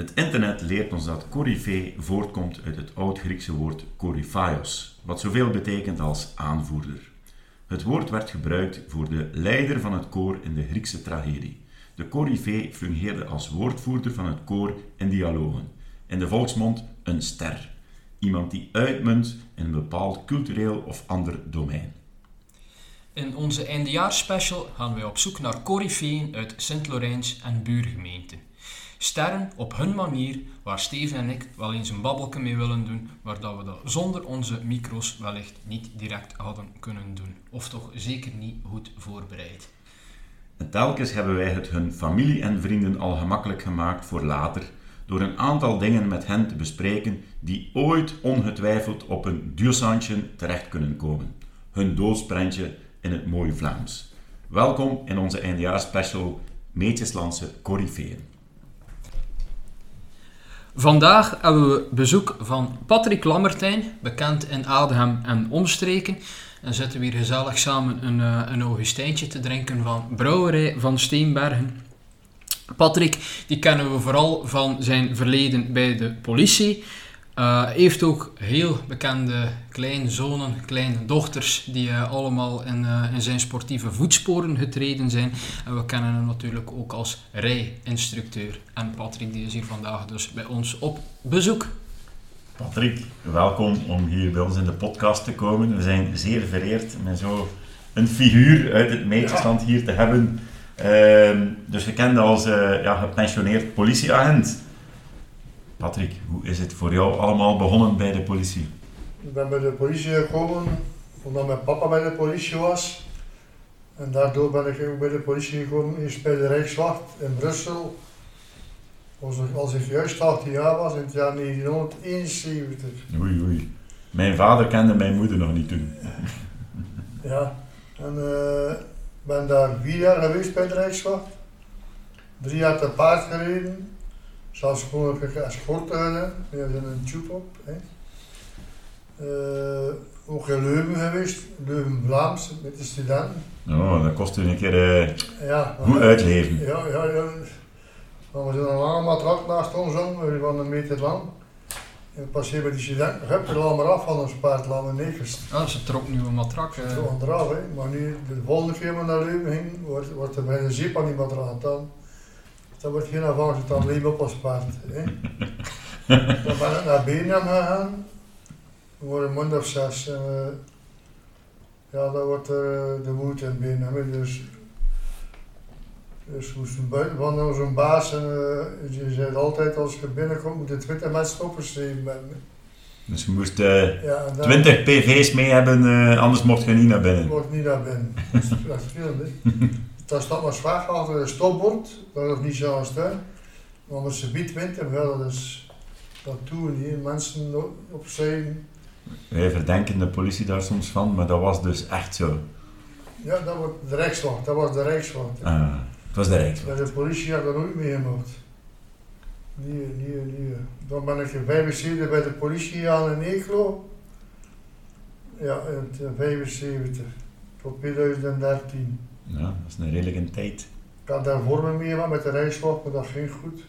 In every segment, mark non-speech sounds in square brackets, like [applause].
Het internet leert ons dat coryfee voortkomt uit het oud-Griekse woord koryphaios, wat zoveel betekent als aanvoerder. Het woord werd gebruikt voor de leider van het koor in de Griekse tragedie. De coryfee fungeerde als woordvoerder van het koor in dialogen. In de volksmond een ster. Iemand die uitmunt in een bepaald cultureel of ander domein. In onze eindejaarsspecial gaan wij op zoek naar coryfeeën uit Sint-Lorijns en buurgemeenten. Sterren op hun manier, waar Steven en ik wel eens een babbelke mee willen doen, maar dat we dat zonder onze micro's wellicht niet direct hadden kunnen doen. Of toch zeker niet goed voorbereid. En telkens hebben wij het hun familie en vrienden al gemakkelijk gemaakt voor later, door een aantal dingen met hen te bespreken die ooit ongetwijfeld op een duursandje terecht kunnen komen. Hun doodsprentje in het mooie Vlaams. Welkom in onze eindejaarsspecial Meetjeslandse Corifeeën. Vandaag hebben we bezoek van Patrick Lammertijn, bekend in Adem en omstreken. En zitten we hier gezellig samen een, uh, een Augustijntje te drinken van Brouwerij van Steenbergen. Patrick, die kennen we vooral van zijn verleden bij de politie. Uh, heeft ook heel bekende kleinzonen, kleine dochters, die uh, allemaal in, uh, in, zijn sportieve voetsporen getreden zijn. En we kennen hem natuurlijk ook als rijinstructeur. En Patrick die is hier vandaag dus bij ons op bezoek. Patrick, welkom om hier bij ons in de podcast te komen. We zijn zeer vereerd met zo een figuur uit het meetjesland hier te hebben. Ehm, dus gekend als ja, gepensioneerd politieagent. Patrick, hoe is het voor jou allemaal begonnen bij de politie? Ik ben bij de politie gekomen omdat mijn papa bij de politie was. En daardoor ben ik ook bij de politie gekomen, eerst bij de Rijkswacht in Brussel. Als ik, als ik juist 18 jaar was, in het jaar 1971. Oei, oei. Mijn vader kende mijn moeder nog niet toen. [laughs] Ja, en ik uh, ben daar vier jaar geweest bij de Rijkswacht. Drie jaar te paard gereden. Gewoon als schortuinen, we hebben een tube op. Hè. Uh, ook in Leuven geweest, Leuven Vlaams met de studenten. Oh, dat kost u een keer uh, ja, goed uitleven. Ja, ja, ja. Maar we zijn een lange matrak naast ons om, van een meter lang. En passeer bij die studenten, hup, er laat maar af van ons paard, laat maar nekers. Ah, ze trok nu een matrak. Ze trok eraf, hè. maar nu, de volgende keer we naar Leuven ging, wordt, wordt er bij een zeep aan die matrak dan. Dat wordt geen avans, dan bleef op als paard. Hè. dan ben ik naar Benham gegaan. We worden een maand of zes. En, uh, ja, dat wordt er uh, de moed in Benham. Dus, dus moesten buiten van onze baas. En, uh, die zei altijd als je binnenkomt moet je 20 mensen opgeschreven hebben. Dus je moest ja, dan, 20 pv's mee hebben, anders mocht je niet naar binnen. Mocht niet naar binnen. [laughs] Dat is veel, [laughs] Daar staat maar zwaar achter een stopbord, dat is niet zo aan steun. Maar als ze wint, wel, dat is dat doen hier mensen opzij. Wij verdenken de politie daar soms van, maar dat was dus echt zo. Ja, dat was de Rijkswacht, dat was de Rijkswacht. Ah, het was de Rijkswacht. Ja, de politie had dat nooit meegemaakt. Nee, nee, nee. Dan ben ik in 75 bij de politie aan in Eeklo. Ja, in 75 tot 2013. Ja, dat is een redelijke tijd. Ik had daar vormen mee met de Rijkswacht, maar dat ging goed.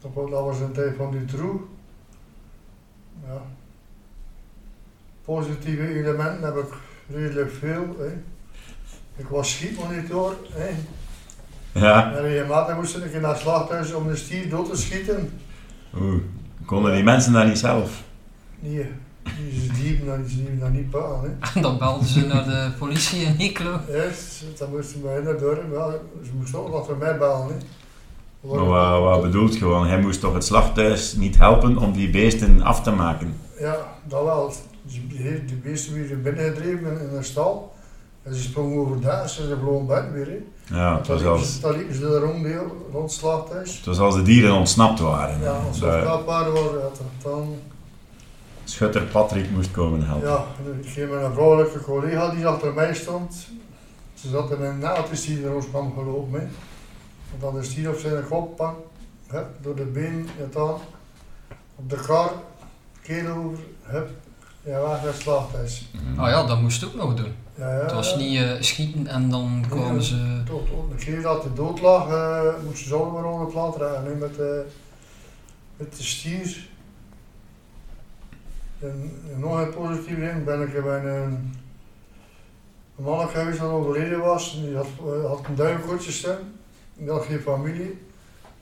Dat was een tijd van Dutroux. Ja. Positieve elementen heb ik redelijk veel. Hè. Ik was schietmonitor. Hè. Ja. En regelmatig moest ik naar het slachthuis om de stier dood te schieten. Oeh, konden die mensen daar niet zelf? Nee. Die is diep naar, die naar niet baan. Hè. [laughs] Dan belden ze naar de politie in Eeklo. Ja, dan moesten wij naar dorp. Ja, ze moesten ook nog voor mij bellen. Hè. Maar wat, wat bedoelt gewoon? Hij moest toch het slachthuis niet helpen om die beesten af te maken? Ja, dat wel. Die, die beesten werden binnengedreven in een stal. En ze sprongen over daar en ze vlogen buiten weer. Hè. Ja, het was als... Dan liepen ze er rond, rond het slachthuis. Het was als de dieren ontsnapt waren. Ja, als ze ontsnapt waren, waren dan... Schutter Patrick moest komen helpen. Ja, ik ging met een vrouwelijke collega die achter mij stond. Ze zat in een naaldjes die er ons kwam gelopen. Hè. En dan is die op zijn kop, bang, hup, door de been, het aan. Op de kar, keel over, hup, ja, waar het slachthuis. Mm. Ah ja, dat moest ook nog doen. Ja, ja, het was niet uh, schieten en dan kwamen nee, ze... Tot, de keer dat hij dood lag, uh, moesten ze allemaal onder het land rijden. Met, uh, met de stier. En, nog een positief ding ben ik bij een, een man geweest dat overleden was. Die had, eh, had een. Die had geen familie.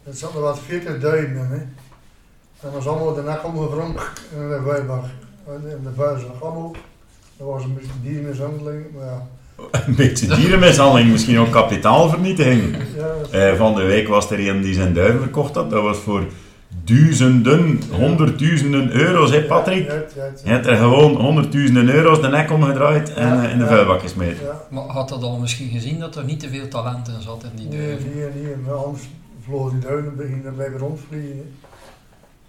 Er zaten wat 40 duiven in. Hè. En dat was allemaal de nek omgevrongen in de vuilbak. In de vuilzak allemaal. Dat was een beetje diermishandeling, maar ja. [laughs] Een beetje dierenmishandeling, misschien ook kapitaalvernietiging. ja Eh, van de week was er een die zijn duiven verkocht had. Dat was voor duizenden, honderdduizenden euro's, hè Patrick? Ja, ja, ja, Je hebt er gewoon honderdduizenden euro's de nek omgedraaid en Ja, eh, in de ja. vuilbak gesmeten. ja. Maar had dat al misschien gezien dat er niet te veel talent in zat in die Nee, duiven? nee, nee, maar anders vlogen die duinen beginnen blijven rondvliegen.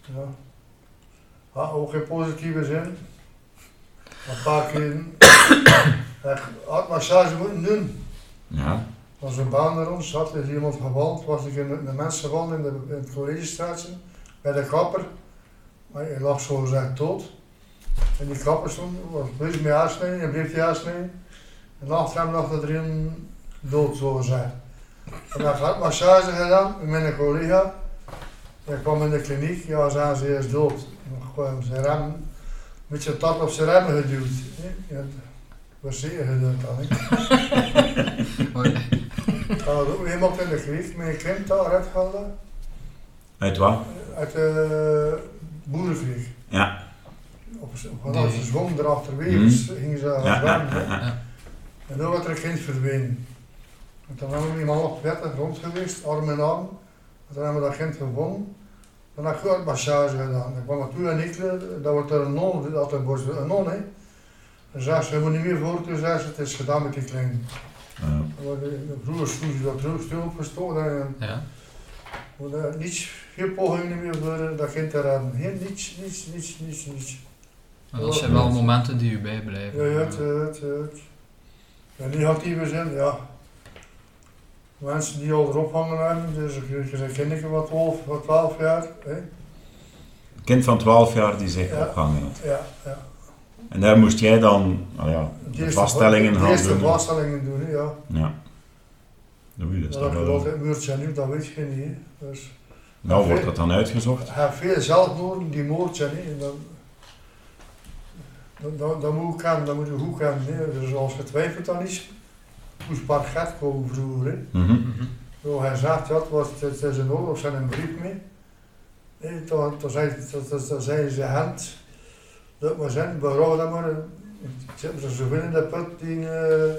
Ja. Ah, ook geen positieve zin. Een paar keer [coughs] echt hartmassage moeten doen. Ja. Als een baan er ons zat, is iemand gewond, was ik in de, de mensen in, de, in het collegestraatje bij de kapper. Maar hij lag zo gezegd dood. En die kapper stond, was bezig met aansnijden, hij bleef die aansnijden. En achter hem lag er een dood, zo gezegd. En dan had massage gedaan met mijn collega. Hij kwam in de kliniek, ja, ze ze hij is dood. En gewoon zijn rem, een beetje een tap op zijn remmen geduwd. hè. Ja, wat zeker gedaan dan. Oei. Ik had ook iemand in de kliniek met een kind daar uitgehaald. Uit wat? Uit de boerenkrieg. Ja. Op, vanuit ze zwom erachterwege, Mhm. gingen ze Ja, gaan ja, zwemmen. ja, ja. En dan werd er een kind verdwenen. En toen hebben we iemand op wettig rond geweest, arm in arm. En toen hebben we dat kind gevonden. Dan heb ik ook massage gedaan. Ik kwam naartoe en ik, dat wordt er een non, dat wordt een non, hè. En zei ze, je moet niet meer voor, toen zei ze, het is gedaan met die klein. Ja. Vroeger sloeg ze dat terug, stil opgestoken en Ja. Hebben niets, geen pogingen meer voor dat kind te redden. Geen, niets, niets, niets, niets, niets. Maar dat zijn wel momenten die u bijblijven. Ja, ja, het, het, het. En negatieve zin, ja. Mensen die al erop hangen hebben, dus ik zijn kinderen van 12, van 12 jaar. Hè? Een kind van 12 jaar die zich Ja. opgehangen had. Ja, ja. En daar moest jij dan nou ja, De de eerste- vaststellingen De gaan eerste doen. vaststellingen doen, ja. Ja. Dat Dat je wel... altijd muurtje nu, dat weet je niet. Dus, Nou wordt dat dan uitgezocht. hebt veel zelfmoorden die moord zijn. Hè. En dan, dan, dan, dan moet je kennen, dan moet je goed kennen. Hè. Dus als je twijfelt dan is, moest parket komen vroeger. Hè. Mhm. Mhm. Zo, hij zegt, ja, het, was, het is een oorlog, zijn een brief mee. Nee, toen, toen, zei, toen, zei ze hand, dat maar zijn, berouw dat maar. Ze zoveel in de put die... eh,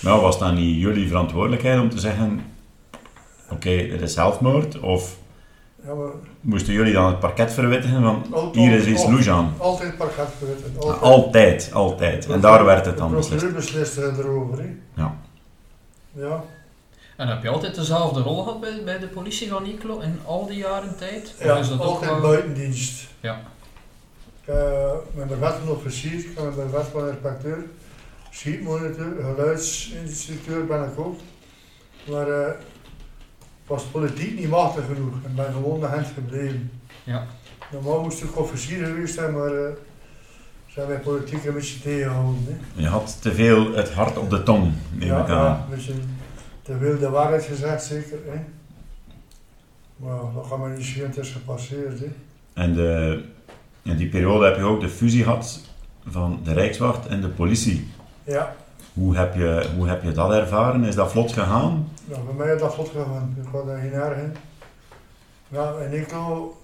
Nou, was dat niet jullie verantwoordelijkheid om te zeggen... Oké, dit is zelfmoord? Of ja, maar moesten jullie dan het parket verwittigen van... Hier is iets loes aan. altijd parket geweten. Altijd. Altijd, altijd. En daar werd het dan De beslist. procureur besliste erover. Ja. Ja. En heb je altijd dezelfde rol gehad bij, bij de politie van Iklo in al die jaren tijd? Of Ja, is dat ook altijd wel- buitendienst. Ja. Ik uh, met de wet van officier, ik ben de wet van inspecteur, schietmonitor, geluidsinstructeur ben ik ook. Maar ik was politiek niet machtig genoeg en ben gewoon de hand gebleven. Ja. Normaal moest ik officier geweest zijn, maar eh zijn wij politiek een beetje tegengehouden. Hè. Je had te veel het hart op de tong, neem Ja, ik ja, aan. een beetje te veel de waarheid gezegd zeker. Hè. Maar dat gaat me niet zien, het is gepasseerd. Hè. En de, in die periode heb je ook de fusie gehad van de Rijkswacht en de politie. Ja. Hoe heb je, hoe heb je dat ervaren? Is dat vlot gegaan? Nou, bij mij is dat vlot gegaan. Ik ga daar geen erg in. Ja, in Nico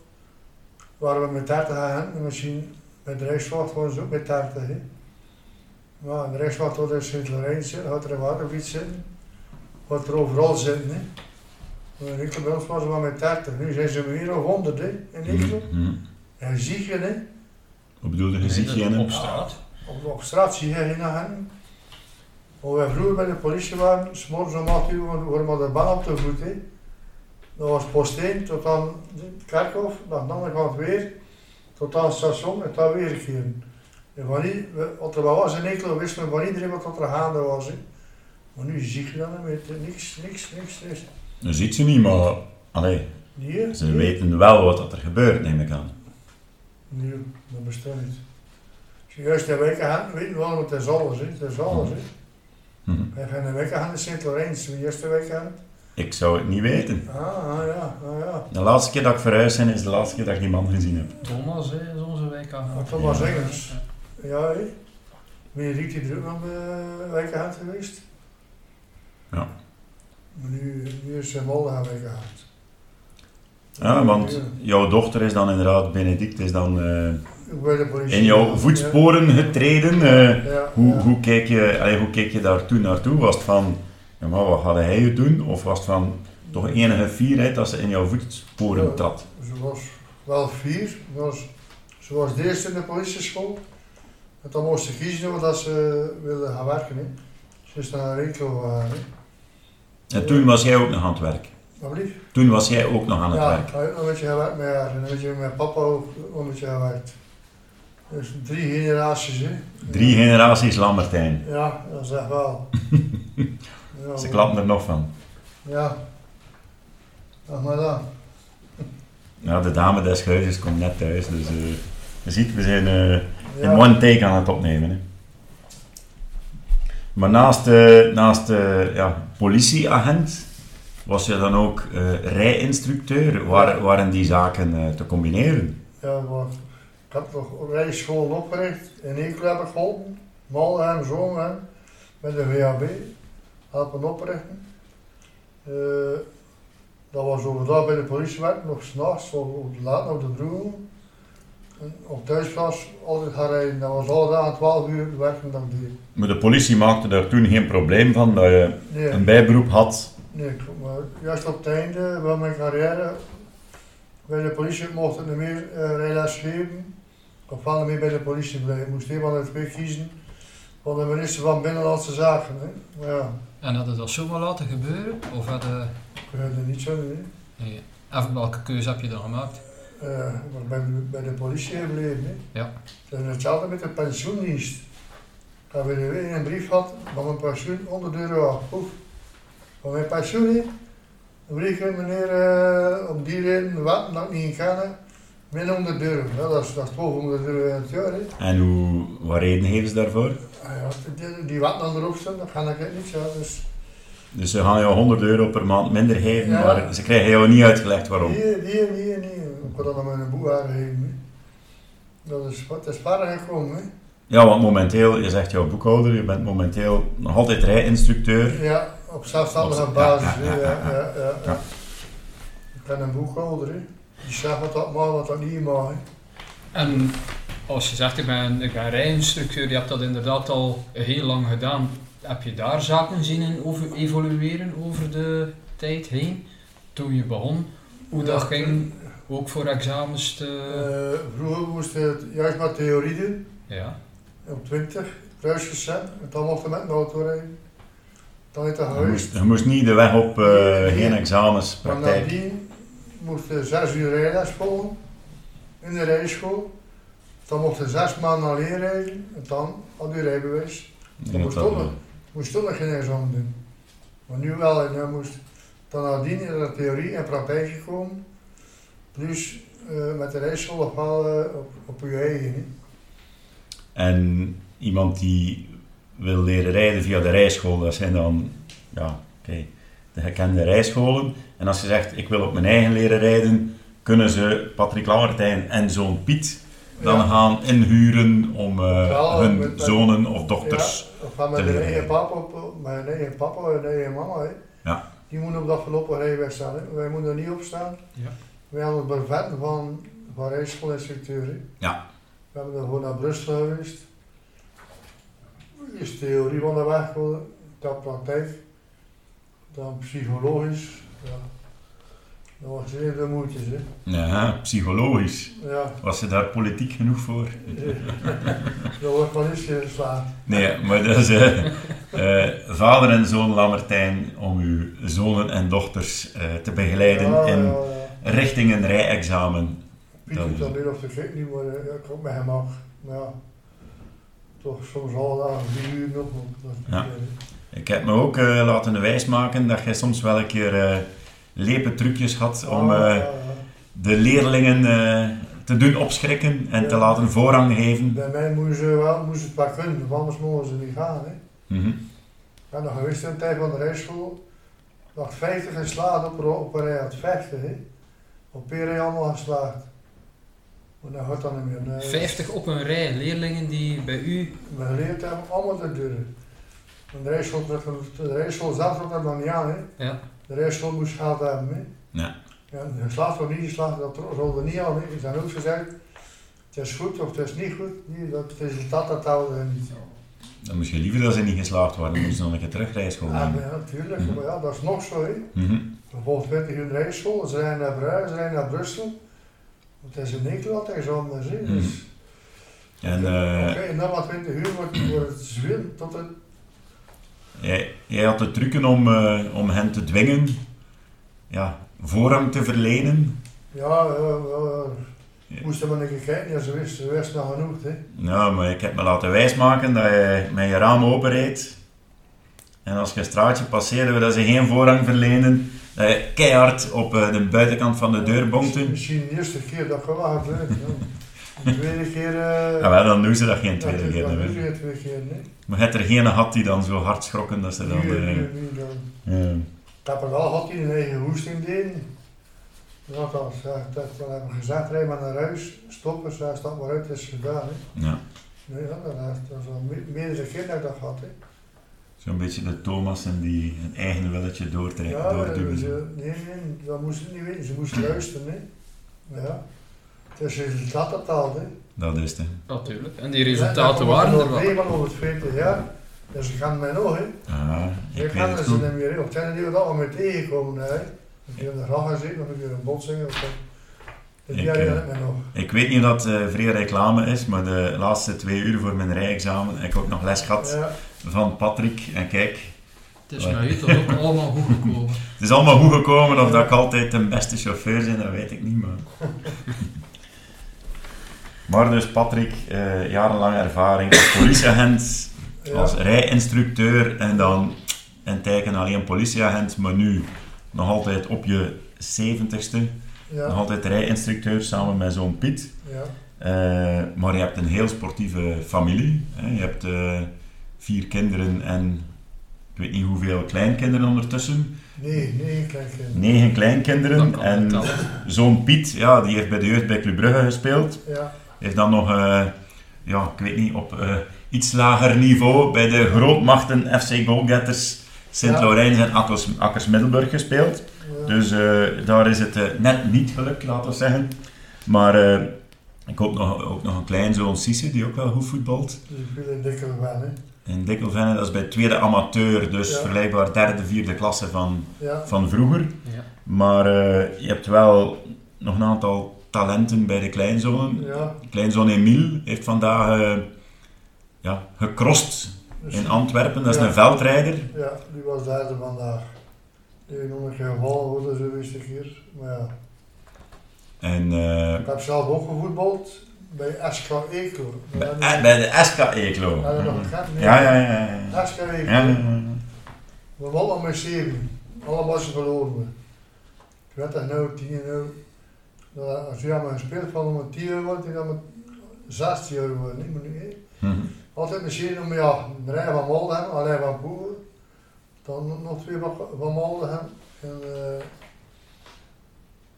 waren we met 30 agenten, misschien met de Rijkswacht waren ze ook met 30. Hè. Ja, de Rijkswacht had in Sint-Lorijn zitten, had er in Watervliet zitten, had er overal zitten. Hè. Maar in bij ons waren ze maar met 30. Nu zijn ze meer of 100 hè, in Nico. Mhm, mhm. En zie je, hè. Wat bedoel je? Nee, Zie dat je in op een- straat. Op, op straat zie je geen agenten. Hoe wij vroeger bij de politie waren, s'morgens om 8 uur waren we de baan op de voet. Hè. Dat was post 1 tot aan het kerkhof, dan de andere kant weer, tot aan het station en dan weer keer. En van die, we- wat er wel was in Ekelo, wisten we van iedereen wat er gaande was. Maar nu zie je dat niet meer, niks, niks, niks, niks. Je ziet ze niet, maar allee, Nee, ze nee. weten wel wat er gebeurt, neem ik aan. Nee, dat bestaat niet. Als je juist de weken gaat, weet je wel, het is alles, hè. het is alles. Hè. Mhm. Wij gaan een week aan in Sint-Lorenz, de eerste week aan. Ik zou het niet weten. Ah, ah, ja, ah, ja. De laatste keer dat ik verhuisd ben, is de laatste keer dat ik die man gezien heb. Thomas hè, is onze wijk aan. Ah, Thomas Ja. Engels. Ja, hé. Ben je Riek die er ook aan de wijkenhand geweest? Ja. Maar nu, nu is zijn Molde aan. Ja, want jouw dochter is dan inderdaad, Benedict, is dan eh, de. In jouw voetsporen getreden. eh. Ja, ja, hoe, ja. hoe, keek je, allee, hoe keek je daar toen naartoe? Was het van, ja, maar wat had hij het doen? Of was het van toch enige fierheid dat ze in jouw voetsporen Ja. trad? Ze was wel vier. Ze was, ze was de eerste in de politieschool. En dan moest ze kiezen wat ze wilde gaan werken. Hè. Ze is naar Rinkel gegaan. hè. En toen was jij ook nog aan het werk. Toen was jij ook nog aan het Ja, werk. ook een beetje gewerkt met haar. En een beetje met papa ook een beetje gewerkt. Dus drie generaties. Hè. Drie generaties Lambertijn. Ja, dat is echt wel. ja, [laughs] Ze klappen er nog van. Ja. Ach maar dan. Ja, de dame des huizes komt net thuis, dus eh, je ziet, we zijn eh, in Ja. one take aan het opnemen. Hè. Maar naast, eh, naast ja, politieagent was je dan ook rijinstructeur. Waar, waren die zaken te combineren? Ja, maar ik heb nog rijschool opgericht. In Ekel heb ik geholpen. Malhem, Zongen, met de VHB. Helpen oprichten. Eh, dat was overdag bij de politiewerk, nog s'nachts, laat op de. En op thuisplaats altijd gaan rijden. Dat was alle dagen 12 uur werken ik deed. Maar de politie maakte daar toen geen probleem van dat je Nee, een bijberoep had. nee, klopt, maar juist op het einde van mijn carrière bij de politie mocht ik niet meer eh, rijles geven. Wel niet meer bij de politie. Ik moest van de twee kiezen van de minister van Binnenlandse Zaken. Hè. Ja, En had je dat zomaar laten gebeuren? Of had ik het niet zo. Nee. Welke keuze heb je dan gemaakt? Eh, ik ben bij de politie gebleven. Hè. Ja. Is hetzelfde met de pensioendienst. Ik heb weer een brief gehad van mijn pensioen 100 euro af. Oef. Van mijn pensioen, een briefje, meneer, eh, om die reden, wat dat ik niet kan, min 100 euro. Ja, dat, is, dat is 1200 euro in het jaar. Hè. En hoe, wat reden geven ze daarvoor? Ah, ja, die, die wat dan erop staan, dat kan ik niet zo. Dus, Dus ze gaan jou 100 euro per maand minder geven, Ja. maar ze krijgen jou niet uitgelegd waarom. Nee, nee, nee, nee. Ik kan dat aan mijn aangeven. hè. Dat is, wat is verder gekomen. Hè. Ja, want momenteel, je zegt jouw boekhouder, je bent momenteel nog altijd rijinstructeur. Ja, op zelfstandige ja, basis. ja, ja, Ja, ja, ja, ja, ja. Ja. Ik ben een boekhouder. hè. Die zegt wat dat mag, wat dat niet mag. hè. En als je zegt, ik ben, ik ben rijinstructeur, je hebt dat inderdaad al heel lang gedaan. Heb je daar zaken zien in over, evolueren over de tijd heen? Toen je begon, hoe dat ging, ook voor examens te... eh, vroeger moest je het juist maar theorie doen. Ja. Op 20, kruisgezet. En dan mocht je met een auto rijden. Dan Je geweest. moest, je moest niet de weg op, eh, geen examens, Maar praktijk. nadien moest je zes uur rijles volgen in de rijschool. Dan mocht je zes maanden alleen rijden en dan had je rijbewijs. Denk moest dat, nog. Moest toch nog geen examen doen. Maar nu wel, en dan moest dan nadien in de theorie en praktijk gekomen. Plus eh, met de rijschool nog wel eh, op, op je eigen. En iemand die wil leren rijden via de rijschool, dat zijn dan ja, oké, de gekende rijscholen. En als je zegt, ik wil op mijn eigen leren rijden, kunnen ze Patrick Lammertijn en zoon Piet dan Ja. gaan inhuren om eh, Ja, hun met- zonen of dochters... Ja, of gaan met te leren eigen rijden. papa, op, mijn eigen papa en eigen mama. Hè. Ja. Die moeten op dat voorlopig rijweg staan. Hè. Wij moeten er niet op staan. Ja. Wij hebben het brevetten van, van rijschoolinstructeur. Ja. We hebben er gewoon naar Brussel geweest. Eerst theorie van de weg, dan praktijk. Dan psychologisch. Ja. Dat was zeer de moeite. Hè. Ja, psychologisch. Ja, Was je daar politiek genoeg voor? [laughs] dat wordt wel eens geslagen. Nee, maar dat is eh, eh, vader en zoon Lammertijn om uw zonen en dochters eh, te begeleiden Ja, in ja, ja. richting een rijexamen. Piet doet dat het. nu of de gek niet, maar ik ook met hem af. Maar ja, toch soms al dagen, drie uur nog. Ja. Ik heb me ook eh, laten wijsmaken dat jij soms wel een keer eh lepe trucjes had om Ah, eh, de leerlingen eh, te doen opschrikken en te laten voorrang geven. Bij mij moesten ze wel moesten het wel kunnen, want anders mogen ze niet gaan. Hè. Mhm. Ik ben nog de tijd van de rijschool. nog 50 geslaagd op, een- op een rij had 50, hè. Op een rij allemaal geslaagd. Maar dat gaat dan niet meer. Nee. 50 op een rij leerlingen die bij u... Geleerd hebben allemaal te duren. En de rijschool, de rijschool zelf had dat nog niet aan, hè. Ja. De rijschool moest geld hebben, hè. Ja. Ja, geslaagd of niet geslaagd, dat rolde niet aan, hè. Ze zijn ook gezegd, het is goed of het is niet goed. Nee, dat het resultaat dat houden we niet. Dan moest je liever dat ze niet geslaagd waren, dan moesten ze nog een keer terug rijschool Ja, nemen. ja, natuurlijk, Mhm. maar ja, dat is nog zo, hè. Mhm. Bijvoorbeeld 20 uur rijschool, ze rijden naar Bruis, ze rijden naar Brussel. Het is in Nederland examens, hè. Mhm. Dus, En eh, Oké, en dan maar 20 uur wordt, wordt het zwin tot het... jij, jij had de trucken om, eh, om hen te dwingen ja, voorrang te verlenen. Ja. Ja. moesten maar een kijken, ja, ze wist, ze wist nog genoeg, hè. Nou, maar ik heb me laten wijsmaken dat je met je raam openrijdt. En als je een straatje passeerde dat ze geen voorrang verlenen, dat je keihard op eh, de buitenkant van de deur bonkte. Misschien de eerste keer dat gebeurt, ja. De tweede keer... eh Ja, wel, dan doen ze dat geen tweede dat- keer. dat hè. doe je twee keer, nee. Maar je hebt er geen gehad die dan zo hard schrokken dat ze dan... Nu, eh, dan. ja. Ik heb er wel gehad die een eigen hoesting. Ja, dat, ja, dat, hebben we gezegd, rij maar naar huis, stoppen, ze stap maar uit, het is gedaan. Hè. ja. Nee, ja, dat, dat is al me- meerdere keer dat ik dat. Hè. Zo'n beetje de Thomassen die een eigen willetje doortrekken, Ja, doorduwen. ze, nee, nee, dat moesten ze niet weten, ze moesten [clears throat] luisteren. Hè. Ja. Het is resultaat dat telt. Hè. Dat is het. hè. Natuurlijk. En die Ja, resultaten dan waren er wel. nog mee, over het 40 jaar. Dus ze gaan mij nog, hè. Ah, Ik ik weet ga het er ze niet meer in. Op het einde die we dat al mee tegenkomen. Hè. Een keer in de gracht gezeten, of een keer een botsing. Of Ik, jaar eh, ik. Ik weet niet of dat eh vrij reclame is, maar de laatste twee uur voor mijn rijexamen heb ik ook nog les gehad Ja. van Patrick. En kijk, Het is met u toch ook [laughs] allemaal goed gekomen. het is allemaal goed gekomen. Of dat ik altijd de beste chauffeur ben, dat weet ik niet. Maar, maar dus Patrick, eh, jarenlange ervaring als politieagent, Ja. als rijinstructeur en dan een teken alleen politieagent, maar nu nog altijd op je 70ste, nog altijd rijinstructeur samen met zo'n Piet. Ja. Eh, maar je hebt een heel sportieve familie. Hè. Je hebt eh, vier kinderen en ik weet niet hoeveel kleinkinderen ondertussen. Nee, nee, kijk. eh, Negen kleinkinderen. En zo'n Piet, ja, die heeft bij de jeugd bij Club Brugge gespeeld. Ja. Heeft dan nog, eh, ja, ik weet niet, op eh, iets lager niveau bij de grootmachten FC Goalgetters Sint-Laurijns en Akkers, Akkers Middelburg gespeeld. ja. Dus eh, daar is het net niet gelukt, laten we zeggen. Maar eh, ik heb ook nog, ook nog een kleinzoon, Sisse, die ook wel goed voetbalt. Dus ik wil een dikke wel, hè. In Dikkelvenne, dat is bij tweede amateur, dus Ja. vergelijkbaar derde, vierde klasse van, Ja. van vroeger. Ja. Maar eh, je hebt wel nog een aantal talenten bij de kleinzonen. Ja. Kleinzoon Emiel heeft vandaag eh, ja, gecrossed Dus, in Antwerpen, dat is Ja. een veldrijder. ja, die was derde vandaag. Die heeft nog een keer gevallen worden, zo wist ik hier. Maar ja. En eh, Ik heb zelf ook gevoetbald bij SK Eeklo. bij, eh, bij de SK Eeklo. Had je nog? Nee. Ja, ja, ja. ja. SK Eeklo. ja, ja, ja. We wonnen met zeven. Allemaal ze verloren. Ik weet dat nou, tien nou. Als je maar gespeeld van 10 euro wordt, dan met 16 euro wordt. Niet meer. Mhm. Altijd een serie om ja, een rij van Moldem, alleen van Boer. Dan nog twee van, Moldem. En uh,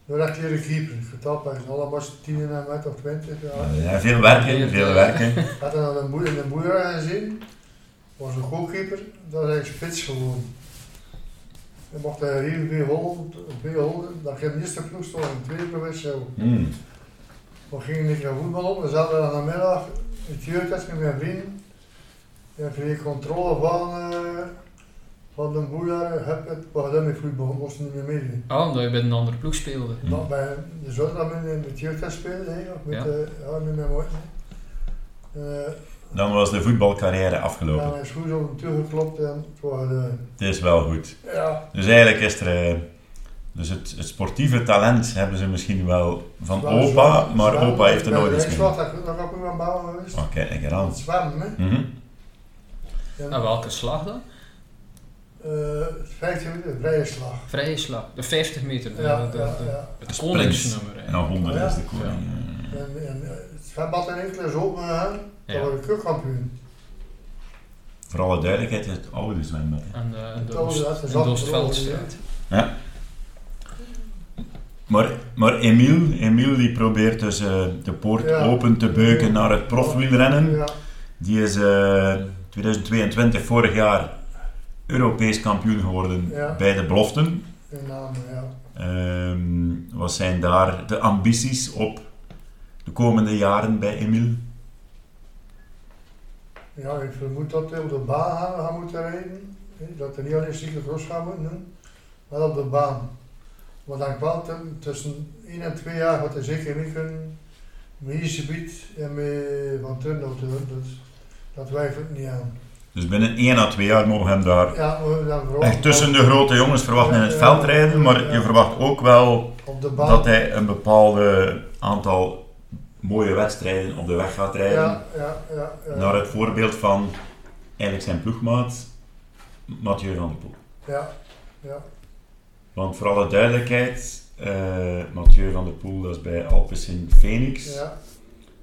dan heb je de keeper. Getapt bij allemaal 10 en met of 20. Ja. Ja, veel werken, veel werken. Had dan een boer in de boer gezien. was een goalkeeper, dat is spits geworden. Je mocht daar hier weer holden, weer holden. Dan ging de eerste ploeg stond in de tweede provincie. Mm. We gingen niet naar voetbal op, we zaten aan de middag in het jeugdhuis met mijn vrienden. En kreeg controle van, uh, van de boer, heb het, we hadden met voetbal, we moesten niet meer meedoen. Oh, omdat je bij een andere ploeg speelde. Dat bij de zondag in het jeugdhuis spelen, hè, of met, Ja. ja. ja, met mijn moeder. Uh, Dan was de voetbalcarrière ja, afgelopen. mijn schoen op de deur geklopt en het was, uh, Het is wel goed. ja, Dus eigenlijk is er... eh, dus het, het sportieve talent hebben ze misschien wel van Zwaar, opa, zwaar, maar zwaar. opa heeft er nooit de iets mee. Rijkswacht, Dat dat heb ik aan bouwen geweest. Oh, kijk een keer aan. Het zwemmen, hè. Mhm. En, En welke slag dan? eh, 15 minuten vrije slag. Vrije slag. De 50 meter. de- Ja, de- ja, de- ja. Het koningsnummer. hè. Ja, 100 Ja. is de koning. ja. En, en eh, het zwembad in enkele is open gegaan, Ja. dat was de keukenkampioen. Voor alle duidelijkheid, het oude zwembad. hè. En de, de, Oost- is de altijd Oostveldstraat. Maar, maar Emiel, Emiel die probeert dus eh, de poort Ja. open te beuken naar het profwielrennen. Ja, Die is eh 2022, vorig jaar, Europees kampioen geworden Ja. bij de beloften. in naam, ja. Ehm, wat zijn daar de ambities op de komende jaren bij Emiel? Ja, ik vermoed dat hij op de baan gaan, gaan moeten rijden. Dat hij niet alleen cyclocross gaan moeten doen, maar op de baan. Maar dan kwam het tussen 1 en 2 jaar had hij zeker niet kunnen met Easybeat en met Van Turnhout doen. Dus dat twijfelt niet aan. Dus binnen 1 à 2 jaar mogen we hem daar Ja, vooral echt tussen de grote jongens verwachten in het veld rijden. Maar je verwacht ook wel dat hij een bepaalde aantal mooie wedstrijden op de weg gaat rijden. ja, ja. Naar het voorbeeld van eigenlijk zijn ploegmaat Mathieu van der Poel. Ja, ja, Want voor alle duidelijkheid, eh, Mathieu van der Poel dat is bij Alpecin Phoenix. ja.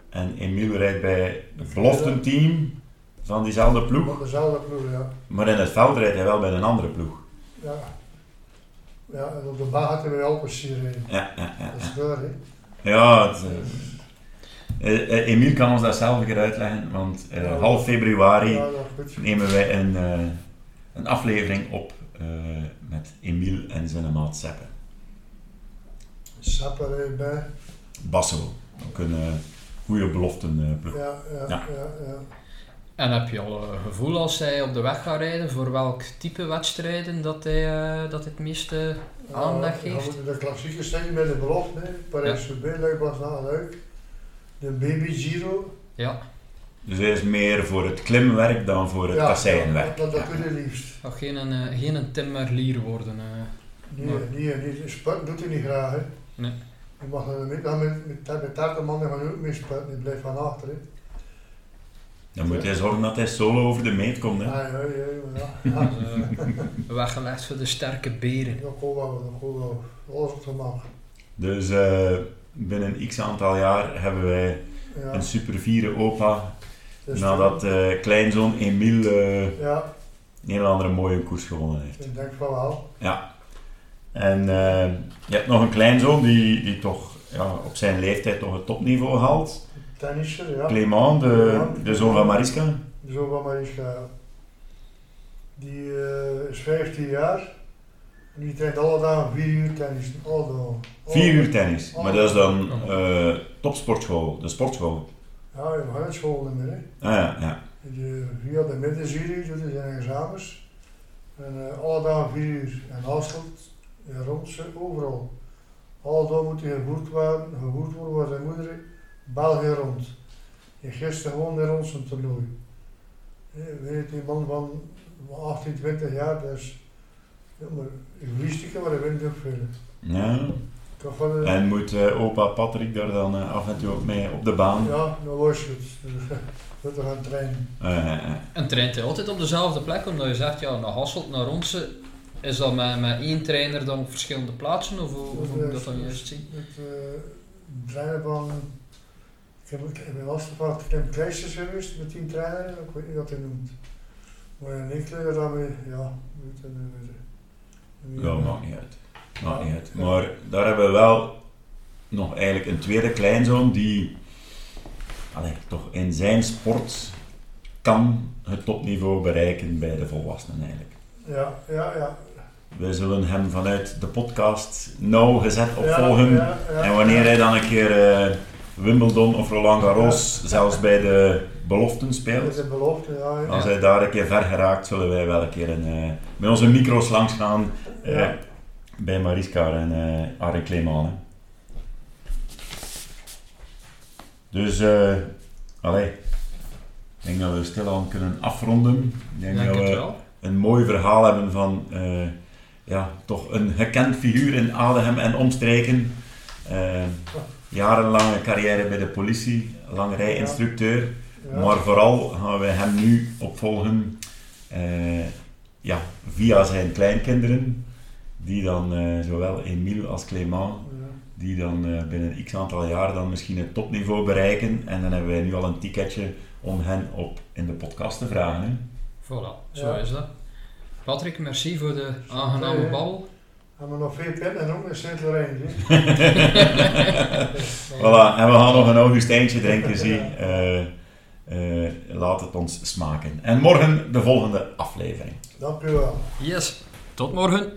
En Emiel rijdt bij het beloftenteam van diezelfde ploeg. Op dezelfde ploeg, ja. Maar in het veld rijdt hij wel bij een andere ploeg. Ja, ja en op de baan had hij weer Alpecin rijden. Ja, ja, ja. Dat is waar, hè. Ja, het, eh, eh, Emiel kan ons dat zelf keer uitleggen, want eh, Ja. half februari Ja, nemen wij een, eh, een aflevering op eh, met Emiel en zijn maat Seppe. Sapper rijdt bij. Basso, ook een eh, goede beloftenploeg. Ja, ja, Ja. ja, ja. En heb je al een gevoel als hij op de weg gaat rijden voor welk type wedstrijden dat hij, eh, dat hij het meeste aandacht Ja, heeft? we moeten de klassiekers zijn met de belofte. Parijs-Roubaix, Luik was na Luik. De Baby Giro. Ja, Dus hij is meer voor het klimwerk dan voor het ja, kasseienwerk. Dat, dat Ja. doet hij liefst. nog geen, eh, geen een Tim Merlier worden. eh. Nee, Nee. nee, nee, sport doet hij niet graag, hè. Nee. Je mag er met, met, met, met, met 30 man gaan ook mee sporten, die blijft van achter, hè. Dan moet hij zorgen dat hij solo over de meet komt. Hè. Ja, ja, ja, ja. ja. Dus, [laughs] eh, weggelegd voor de sterke beren. Dat kon wel, dat wel. Alles op de mag. Dus eh, binnen x aantal jaar hebben wij Ja. een super vieren opa. Dus nadat eh, kleinzoon Emiel eh, Ja, een heel andere mooie koers gewonnen heeft. ik denk van wel. Ja. En eh, je hebt nog een kleinzoon die, die toch ja, op zijn leeftijd toch het topniveau haalt. Tennisser, ja. Clément, de, de zoon van Mariska. Zo van Mariska. ja. Die eh, is 15 jaar. En die traint alle dagen 4 uur tennis. Alle dagen. Vier uur tennis. Maar dat is dan eh, topsportschool, de sportschool. Ja, je het school meer. Hè. Ah ja, ja. De, via de middenjury hij zijn examens. En eh, alle dagen 4 uur. En Hasselt, in Ronsen, overal. Alle dagen moet hij gevoerd worden, gevoerd worden waar zijn moeder België rond. En gisteren gewoon in Ronsen toernooi. Eh, Weet je, die man van 18, 20 jaar, dat is ja, maar egoïstisch, maar hij wint ook veel. ja. Toch wel, eh, En moet eh, opa Patrick daar dan eh, af en toe ook mee op de baan? ja, dan was je het. [laughs] Dat we gaan trainen. En traint hij altijd op dezelfde plek? Omdat je zegt, ja, naar Hasselt, naar Ronsen. Is dat met, met één trainer dan op verschillende plaatsen? Of hoe, hoe moet ik dat dan juist zien? Het uh, trainen van. Ik heb, ik heb in Astenvaart, ik heb Kleisters geweest met die trainer, ik weet niet wat hij noemt. Maar in Enkele daarmee, ja, weet je, Ja, maakt niet uit. Maakt niet uit. Maar daar hebben we wel nog eigenlijk een tweede kleinzoon die allee, toch in zijn sport kan het topniveau bereiken bij de volwassenen eigenlijk. Ja, ja, ja. We zullen hem vanuit de podcast nauwgezet opvolgen. ja, ja, en wanneer hij dan een keer eh, Wimbledon of Roland Garros, zelfs bij de beloften speelt, belofte, als hij daar een keer ver geraakt, zullen wij wel een keer een, eh, met onze micro's langs gaan Ja. bij Mariska en eh Arie hè. Dus, eh allee, ik denk dat we stilaan kunnen afronden. Ik denk, Denk dat het we wel. een mooi verhaal hebben van eh, ja, toch een gekend figuur in Adenhem en omstreken. Eh, jarenlange carrière bij de politie, lange rijinstructeur. Ja. Maar vooral gaan we hem nu opvolgen eh, ja, via zijn kleinkinderen, die dan eh, zowel Emile als Clément, Ja. die dan eh, binnen x aantal jaar dan misschien het topniveau bereiken. En dan hebben wij nu al een ticketje om hen op in de podcast te vragen. Hè. Voilà, zo Ja. is dat. Patrick, merci voor de aangename babbel. Hebben we nog veel pitten en ook een Sint-Lorijn. [laughs] Voilà, en we gaan nog een Augustijntje drinken, zie. Eh, eh, laat het ons smaken. En morgen de volgende aflevering. Dank u wel. Yes, tot morgen.